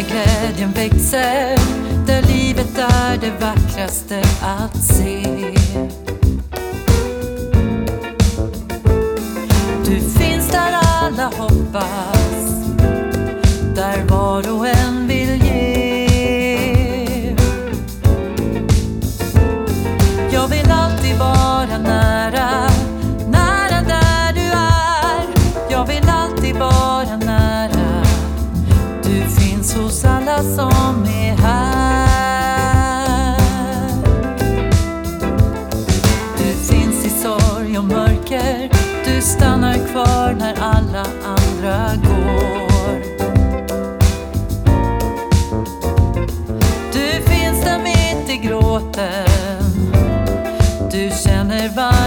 Där glädjen växer, där livet är det vackraste att se. Du finns där alla hoppas, där var och en vill ge. Jag vill alltid vara nära, nära där du är. Jag vill som är här. Du finns i sorg och mörker, du stannar kvar när alla andra går. Du finns där mitt i gråten, du känner varmt